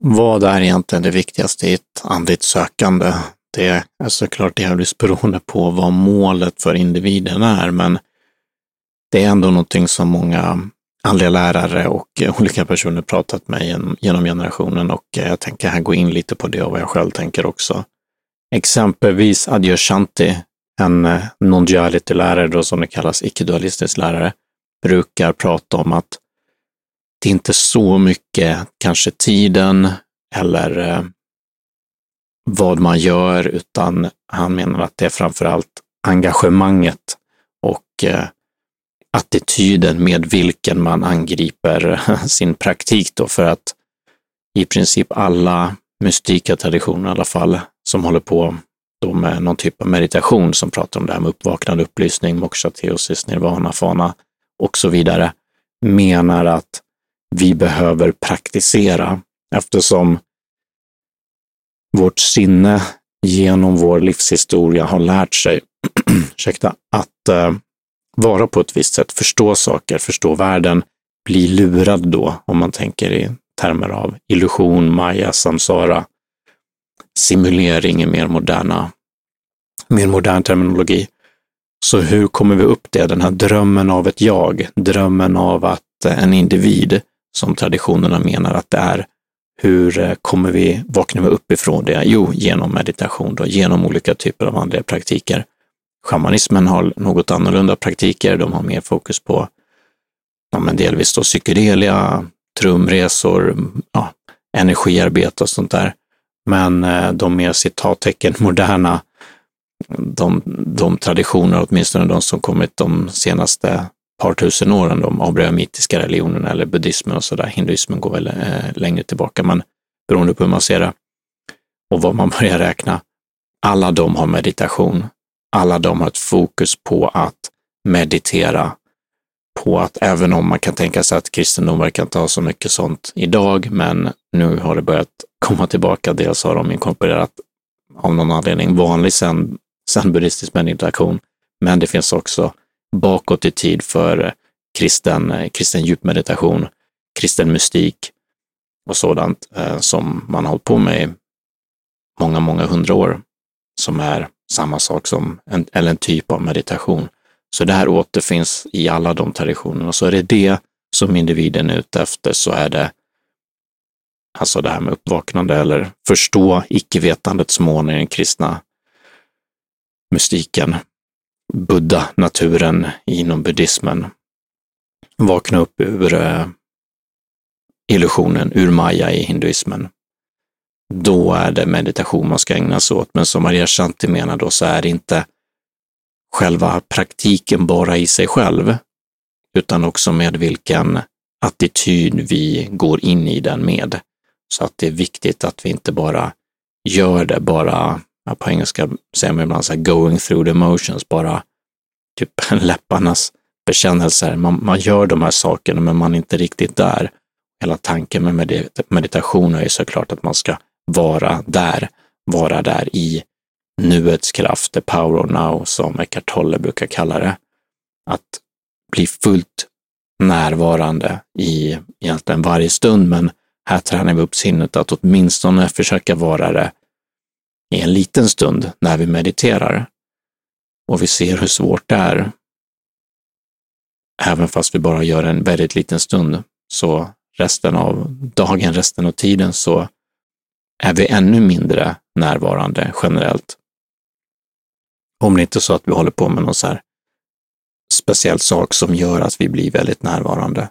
Vad är egentligen det viktigaste i ett andligt sökande? Det är såklart delvis beroende på vad målet för individen är, men det är ändå någonting som många andliga lärare och eh, olika personer pratat med genom generationen och eh, jag tänker här gå in lite på det och vad jag själv tänker också. Exempelvis Adyashanti, en eh, non-duality-lärare, som det kallas, icke-dualistisk lärare, brukar prata om att det är inte så mycket kanske tiden eller eh, vad man gör, utan han menar att det är framför allt engagemanget och eh, attityden med vilken man angriper sin praktik då, för att i princip alla mystika traditioner i alla fall, som håller på då med någon typ av meditation som pratar om det här med uppvaknande, upplysning, moksha, teosis, nirvana, fana och så vidare, menar att vi behöver praktisera eftersom vårt sinne genom vår livshistoria har lärt sig ursäkta, att eh, vara på ett visst sätt, förstå saker, förstå världen, bli lurad då, om man tänker i termer av illusion, maya, samsara, simulering i mer moderna, mer modern terminologi. Så hur kommer vi upp det, den här drömmen av ett jag, drömmen av att en individ, som traditionerna menar att det är, hur eh, kommer vi, vakna upp ifrån det? Jo, genom meditation, då, genom olika typer av andliga praktiker. Shamanismen har något annorlunda praktiker, de har mer fokus på ja, men delvis då psykedelia, trumresor, ja, energiarbete och sånt där. Men eh, de mer citattecken moderna, de, de traditioner, åtminstone de som kommit de senaste par tusen åren, de abrahamitiska religionerna eller buddhismen och sådär. Hinduismen går väl eh, längre tillbaka, men beroende på hur man ser det och vad man börjar räkna. Alla de har meditation. Alla de har ett fokus på att meditera, på att även om man kan tänka sig att kristendom verkar inte ha så mycket sånt idag, men nu har det börjat komma tillbaka. Dels har de inkorporerat av någon anledning vanlig sen, sen buddhistisk meditation, men det finns också bakåt i tid för eh, kristen, eh, kristen djupmeditation, kristen mystik och sådant eh, som man har hållit på med i många, många hundra år, som är samma sak som en, eller en typ av meditation. Så det här återfinns i alla de traditionerna. Så är det det som individen är ute efter så är det alltså det här med uppvaknande eller förstå icke-vetandets mån i den kristna mystiken, buddha, naturen inom buddhismen. Vakna upp ur eh, illusionen, ur maya i hinduismen. Då är det meditation man ska ägna sig åt. Men som Maria Shanti menar då så är det inte själva praktiken bara i sig själv, utan också med vilken attityd vi går in i den med. Så att det är viktigt att vi inte bara gör det, bara, på engelska säger man ibland så här, going through the motions, bara typ läpparnas bekännelser. Man, man gör de här sakerna, men man är inte riktigt där. Hela tanken med medit meditation är ju såklart att man ska vara där, vara där i nuets kraft, the power of now, som Eckart Tolle brukar kalla det. Att bli fullt närvarande i egentligen varje stund, men här tränar vi upp sinnet att åtminstone försöka vara det i en liten stund när vi mediterar. Och vi ser hur svårt det är. Även fast vi bara gör en väldigt liten stund, så resten av dagen, resten av tiden, så är vi ännu mindre närvarande generellt. Om det inte är så att vi håller på med någon så här speciell sak som gör att vi blir väldigt närvarande.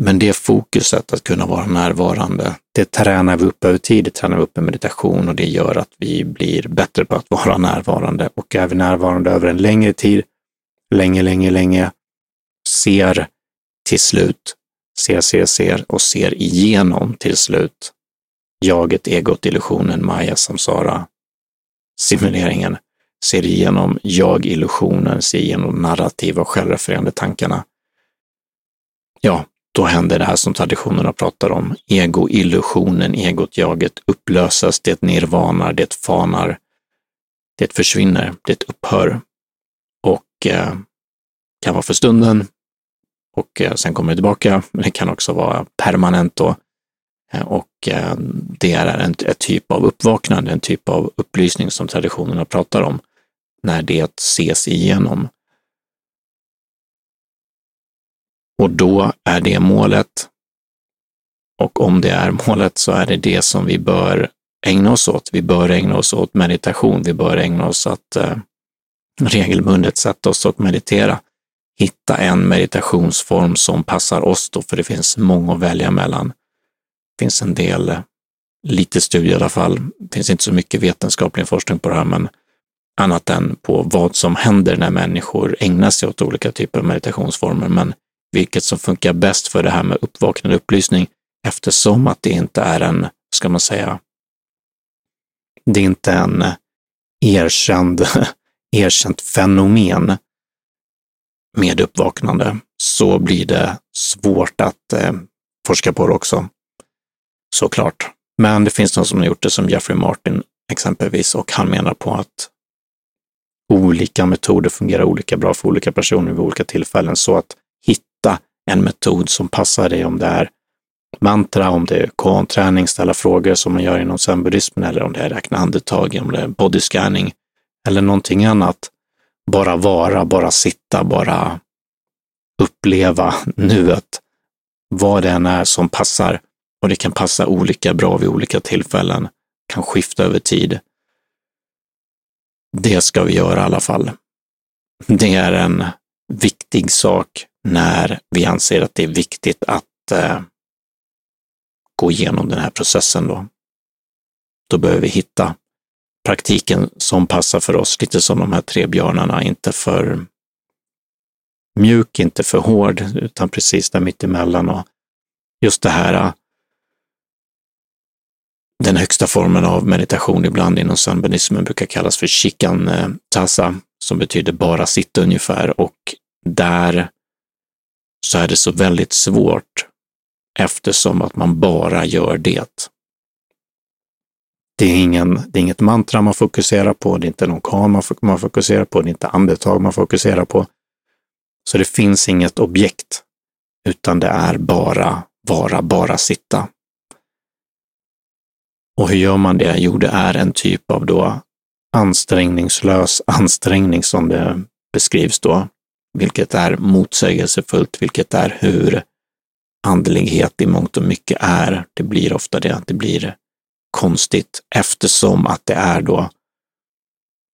Men det fokuset att kunna vara närvarande, det tränar vi upp över tid, det tränar vi upp med meditation och det gör att vi blir bättre på att vara närvarande. Och är vi närvarande över en längre tid, länge, länge, länge, ser till slut, ser, ser, ser och ser igenom till slut jaget, egot, illusionen, maya, samsara, simuleringen, ser igenom jag-illusionen, ser igenom narrativa och självrefererande tankarna. Ja, då händer det här som traditionerna pratar om. egoillusionen, egot, jaget upplöses, det nirvanar, det fanar, det försvinner, det upphör och eh, kan vara för stunden och eh, sen kommer det tillbaka. Men det kan också vara permanent då. Eh, och eh, det är en, en typ av uppvaknande, en typ av upplysning som traditionerna pratar om, när det ses igenom. Och då är det målet. Och om det är målet så är det det som vi bör ägna oss åt. Vi bör ägna oss åt meditation. Vi bör ägna oss att eh, regelbundet sätta oss och meditera. Hitta en meditationsform som passar oss då, för det finns många att välja mellan. Det finns en del, eh, lite studier i alla fall. Det finns inte så mycket vetenskaplig forskning på det här, men annat än på vad som händer när människor ägnar sig åt olika typer av meditationsformer. Men vilket som funkar bäst för det här med uppvaknande upplysning eftersom att det inte är en, ska man säga, det är inte en erkänd, erkänt fenomen med uppvaknande, så blir det svårt att eh, forska på det också. Såklart. Men det finns någon som har gjort det som Jeffrey Martin exempelvis och han menar på att olika metoder fungerar olika bra för olika personer vid olika tillfällen. Så att en metod som passar dig om det är mantra, om det är konträning, ställa frågor som man gör inom zenbuddismen eller om det är räkna andetag, om det är bodyscanning eller någonting annat. Bara vara, bara sitta, bara uppleva nuet. Vad det än är som passar. Och det kan passa olika bra vid olika tillfällen, kan skifta över tid. Det ska vi göra i alla fall. Det är en viktig sak när vi anser att det är viktigt att eh, gå igenom den här processen då. Då behöver vi hitta praktiken som passar för oss, lite som de här tre björnarna, inte för mjuk, inte för hård, utan precis där mittemellan. Och just det här, eh, den högsta formen av meditation ibland inom zenbuddismen brukar kallas för shikan eh, tassa, som betyder bara sitta ungefär. Och där så är det så väldigt svårt eftersom att man bara gör det. Det är, ingen, det är inget mantra man fokuserar på, det är inte någon kam man fokuserar på, det är inte andetag man fokuserar på. Så det finns inget objekt, utan det är bara vara, bara sitta. Och hur gör man det? Jo, det är en typ av då ansträngningslös ansträngning som det beskrivs då, vilket är motsägelsefullt, vilket är hur andlighet i mångt och mycket är. Det blir ofta det, att det blir konstigt eftersom att det är då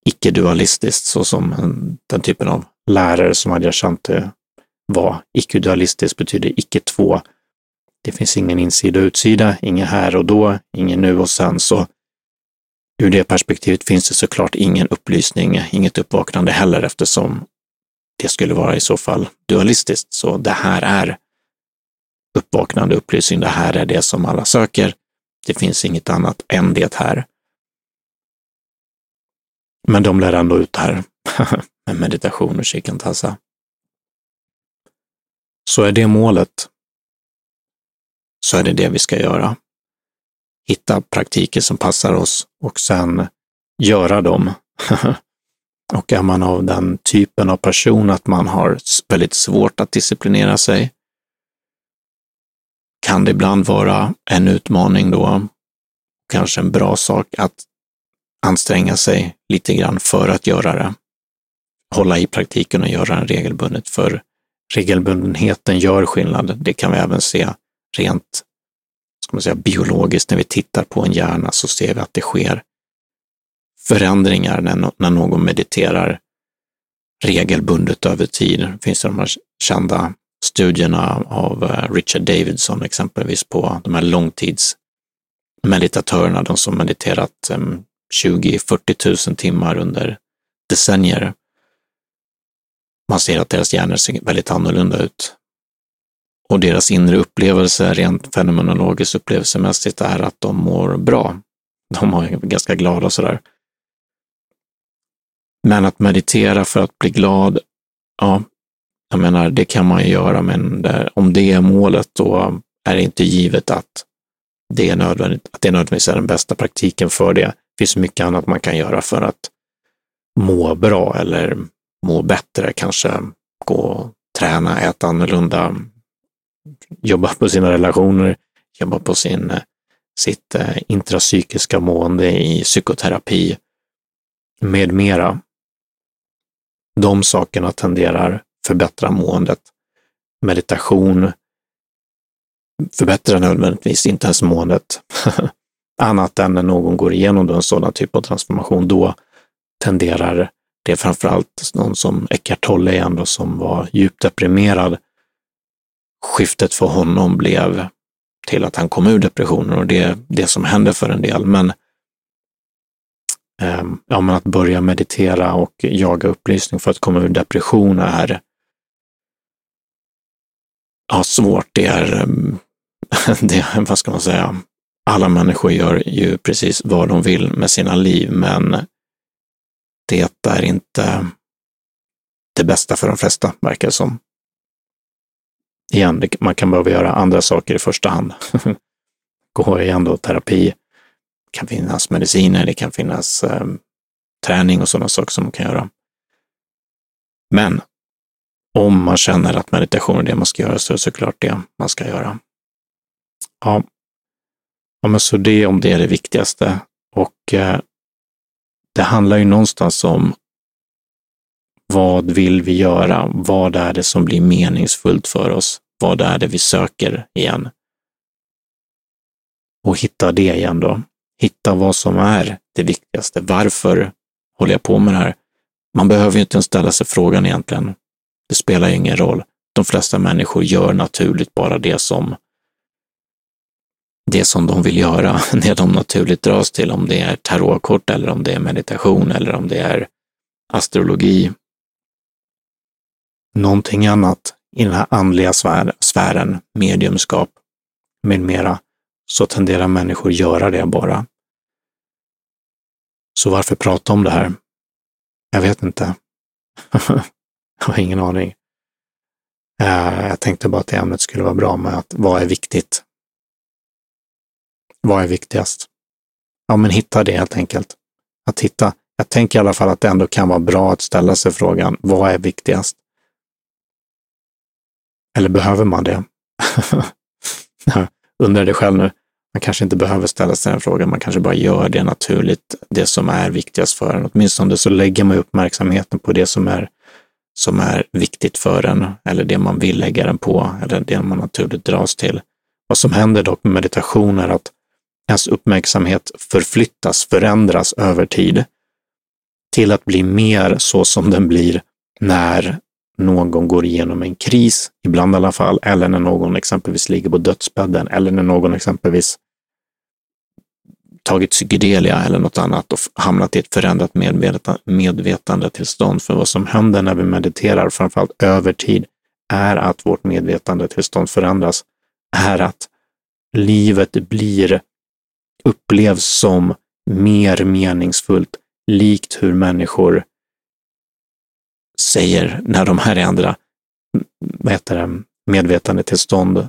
icke-dualistiskt, så som den typen av lärare som Adyashanti var. Icke-dualistiskt betyder icke två. Det finns ingen insida och utsida, inget här och då, ingen nu och sen. Så ur det perspektivet finns det såklart ingen upplysning, inget uppvaknande heller eftersom det skulle vara i så fall dualistiskt. Så det här är uppvaknande upplysning. Det här är det som alla söker. Det finns inget annat än det här. Men de lär ändå ut det här med meditation och shikantasa. Så är det målet, så är det det vi ska göra. Hitta praktiker som passar oss och sen göra dem. och är man av den typen av person att man har väldigt svårt att disciplinera sig, kan det ibland vara en utmaning då, kanske en bra sak att anstränga sig lite grann för att göra det. Hålla i praktiken och göra den regelbundet, för regelbundenheten gör skillnad. Det kan vi även se rent ska man säga, biologiskt. När vi tittar på en hjärna så ser vi att det sker förändringar när, när någon mediterar regelbundet över tid. Det finns de här kända studierna av eh, Richard Davidson exempelvis på de här långtidsmeditatörerna, de som mediterat eh, 20-40 000 timmar under decennier. Man ser att deras hjärnor ser väldigt annorlunda ut. Och deras inre upplevelse, rent fenomenologiskt upplevelsemässigt, är att de mår bra. De är ganska glada och sådär. Men att meditera för att bli glad, ja, jag menar, det kan man ju göra, men där, om det är målet, då är det inte givet att det är nödvändigt, att det nödvändigtvis är den bästa praktiken för det. Det finns mycket annat man kan göra för att må bra eller må bättre, kanske gå och träna, äta annorlunda, jobba på sina relationer, jobba på sin sitt eh, intrapsykiska mående i psykoterapi med mera. De sakerna tenderar förbättra måendet. Meditation förbättrar nödvändigtvis inte ens måendet. Annat än när någon går igenom en sådan typ av transformation, då tenderar det framförallt någon som Eckart Tolle igen då, som var djupt deprimerad. Skiftet för honom blev till att han kom ur depressionen och det är det som hände för en del. Men, Ehm, ja, men att börja meditera och jaga upplysning för att komma ur depression är ja, svårt. Det är, ehm, det, vad ska man säga, alla människor gör ju precis vad de vill med sina liv, men det är inte det bästa för de flesta, verkar det som. Igen, man kan behöva göra andra saker i första hand. Gå igen då, terapi. Det kan finnas mediciner, det kan finnas eh, träning och sådana saker som man kan göra. Men om man känner att meditation är det man ska göra så är det såklart det man ska göra. Ja, ja men så det om det är det viktigaste. Och eh, det handlar ju någonstans om vad vill vi göra? Vad är det som blir meningsfullt för oss? Vad är det vi söker igen? Och hitta det igen då. Hitta vad som är det viktigaste. Varför håller jag på med det här? Man behöver ju inte ens ställa sig frågan egentligen. Det spelar ju ingen roll. De flesta människor gör naturligt bara det som det som de vill göra, det de naturligt dras till, om det är tarotkort eller om det är meditation eller om det är astrologi. Någonting annat i den här andliga sfären, mediumskap med mera, så tenderar människor göra det bara. Så varför prata om det här? Jag vet inte. jag har ingen aning. Eh, jag tänkte bara att det ämnet skulle vara bra med att vad är viktigt? Vad är viktigast? Ja, men hitta det helt enkelt. Att hitta. Jag tänker i alla fall att det ändå kan vara bra att ställa sig frågan, vad är viktigast? Eller behöver man det? Undrar det själv nu. Man kanske inte behöver ställa sig den frågan, man kanske bara gör det naturligt, det som är viktigast för en. Åtminstone så lägger man uppmärksamheten på det som är, som är viktigt för en, eller det man vill lägga den på, eller det man naturligt dras till. Vad som händer dock med meditation är att ens uppmärksamhet förflyttas, förändras över tid till att bli mer så som den blir när någon går igenom en kris, ibland i alla fall, eller när någon exempelvis ligger på dödsbädden eller när någon exempelvis tagit psykedelia eller något annat och hamnat i ett förändrat medvetandetillstånd. För vad som händer när vi mediterar, framförallt över tid, är att vårt medvetandetillstånd förändras, är att livet blir, upplevs som mer meningsfullt, likt hur människor säger när de här är andra vad heter det, medvetandetillstånd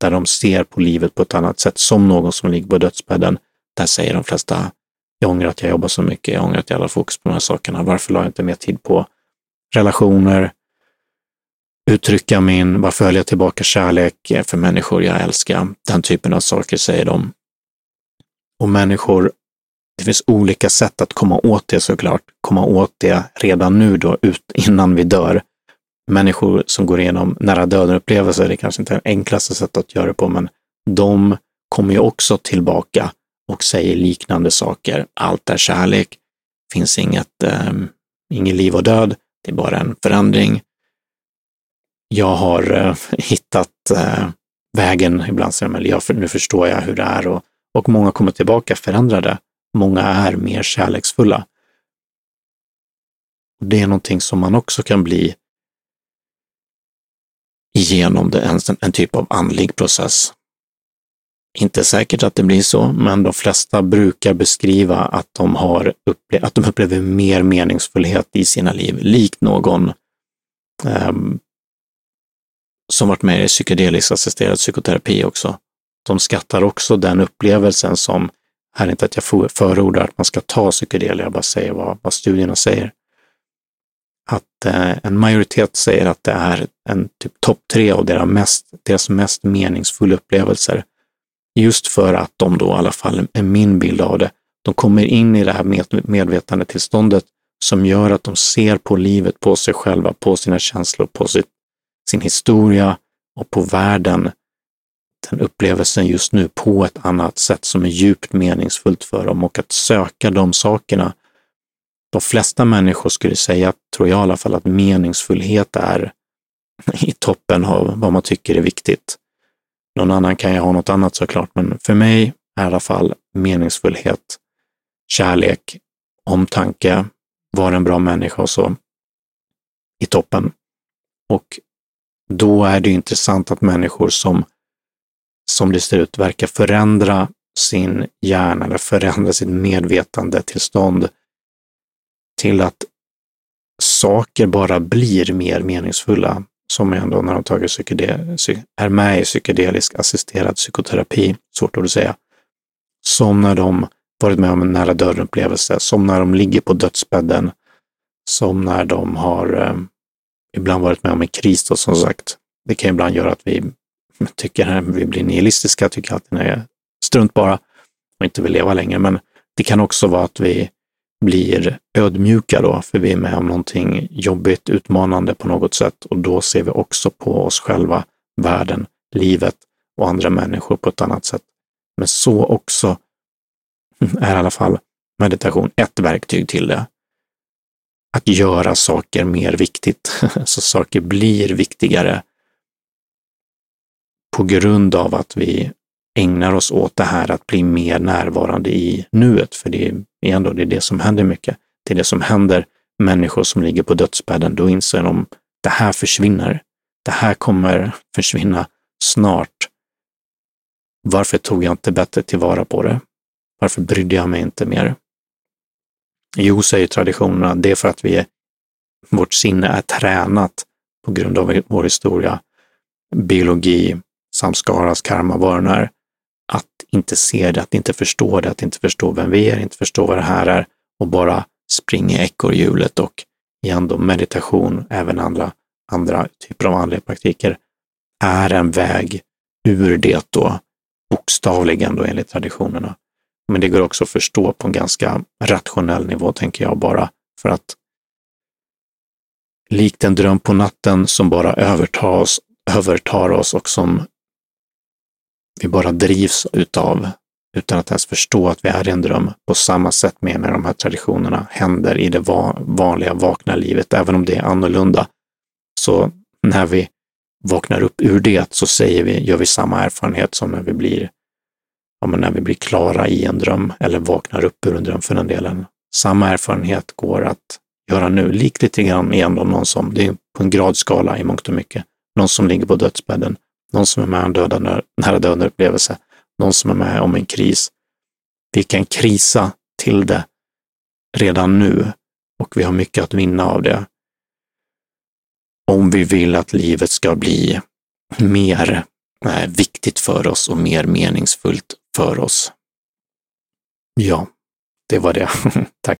där de ser på livet på ett annat sätt, som någon som ligger på dödsbädden. Där säger de flesta, jag ångrar att jag jobbar så mycket, jag ångrar att jag har fokus på de här sakerna. Varför la jag inte mer tid på relationer, uttrycka min, varför höll jag tillbaka kärlek för människor jag älskar? Den typen av saker säger de. Och människor det finns olika sätt att komma åt det såklart. Komma åt det redan nu då, ut, innan vi dör. Människor som går igenom nära döden-upplevelser, det är kanske inte är det enklaste sättet att göra det på, men de kommer ju också tillbaka och säger liknande saker. Allt är kärlek, finns inget, eh, ingen liv och död, det är bara en förändring. Jag har eh, hittat eh, vägen, ibland säger de, eller jag, nu förstår jag hur det är och, och många kommer tillbaka förändrade många är mer kärleksfulla. Det är någonting som man också kan bli genom det, en, en typ av andlig process. Inte säkert att det blir så, men de flesta brukar beskriva att de, har upple att de upplever mer meningsfullhet i sina liv, likt någon eh, som varit med i psykedelisk assisterad psykoterapi också. De skattar också den upplevelsen som här är inte att jag förordar att man ska ta psykedelia, jag bara säger vad, vad studierna säger. Att eh, en majoritet säger att det är en typ topp tre av deras mest, deras mest meningsfulla upplevelser. Just för att de då, i alla fall är min bild av det, de kommer in i det här medvetandetillståndet som gör att de ser på livet, på sig själva, på sina känslor, på sitt, sin historia och på världen, den upplevelsen just nu på ett annat sätt som är djupt meningsfullt för dem och att söka de sakerna. De flesta människor skulle säga, tror jag i alla fall, att meningsfullhet är i toppen av vad man tycker är viktigt. Någon annan kan ju ha något annat såklart, men för mig är i alla fall meningsfullhet, kärlek, omtanke, vara en bra människa och så i toppen. Och då är det intressant att människor som, som det ser ut, verkar förändra sin hjärna eller förändra sitt medvetande tillstånd till att saker bara blir mer meningsfulla som ändå när de tagit psykedel, är med i psykedelisk assisterad psykoterapi, svårt att säga, som när de varit med om en nära döden-upplevelse, som när de ligger på dödsbädden, som när de har eh, ibland varit med om en kris då, som sagt. Det kan ibland göra att vi tycker att vi blir nihilistiska, tycker att den är strunt bara och inte vill leva längre. Men det kan också vara att vi blir ödmjuka då, för vi är med om någonting jobbigt, utmanande på något sätt och då ser vi också på oss själva, världen, livet och andra människor på ett annat sätt. Men så också är i alla fall meditation ett verktyg till det. Att göra saker mer viktigt, så saker blir viktigare på grund av att vi ägnar oss åt det här att bli mer närvarande i nuet, för det är ändå det, är det som händer mycket. Det är det som händer människor som ligger på dödsbädden. Då inser de, det här försvinner. Det här kommer försvinna snart. Varför tog jag inte bättre tillvara på det? Varför brydde jag mig inte mer? Jo, säger traditionerna, det är för att vi är, vårt sinne är tränat på grund av vår historia, biologi, samskaras, karma, vad den är, att inte se det, att inte förstå det, att inte förstå vem vi är, inte förstå vad det här är och bara springa ekorrhjulet och igen då meditation, även andra, andra typer av andliga praktiker, är en väg ur det då, bokstavligen då enligt traditionerna. Men det går också att förstå på en ganska rationell nivå, tänker jag bara, för att likt en dröm på natten som bara övertas, övertar oss och som vi bara drivs utav utan att ens förstå att vi är i en dröm. På samma sätt menar de här traditionerna händer i det vanliga vakna livet, även om det är annorlunda. Så när vi vaknar upp ur det så säger vi, gör vi samma erfarenhet som när vi blir ja, men när vi blir klara i en dröm eller vaknar upp ur en dröm för den delen. Samma erfarenhet går att göra nu, likt lite grann igen om någon som, det är på en gradskala i mångt och mycket, någon som ligger på dödsbädden, någon som är med om döda, nära döden upplevelse, någon som är med om en kris. Vi kan krisa till det redan nu och vi har mycket att vinna av det. Om vi vill att livet ska bli mer eh, viktigt för oss och mer meningsfullt för oss. Ja, det var det. Tack.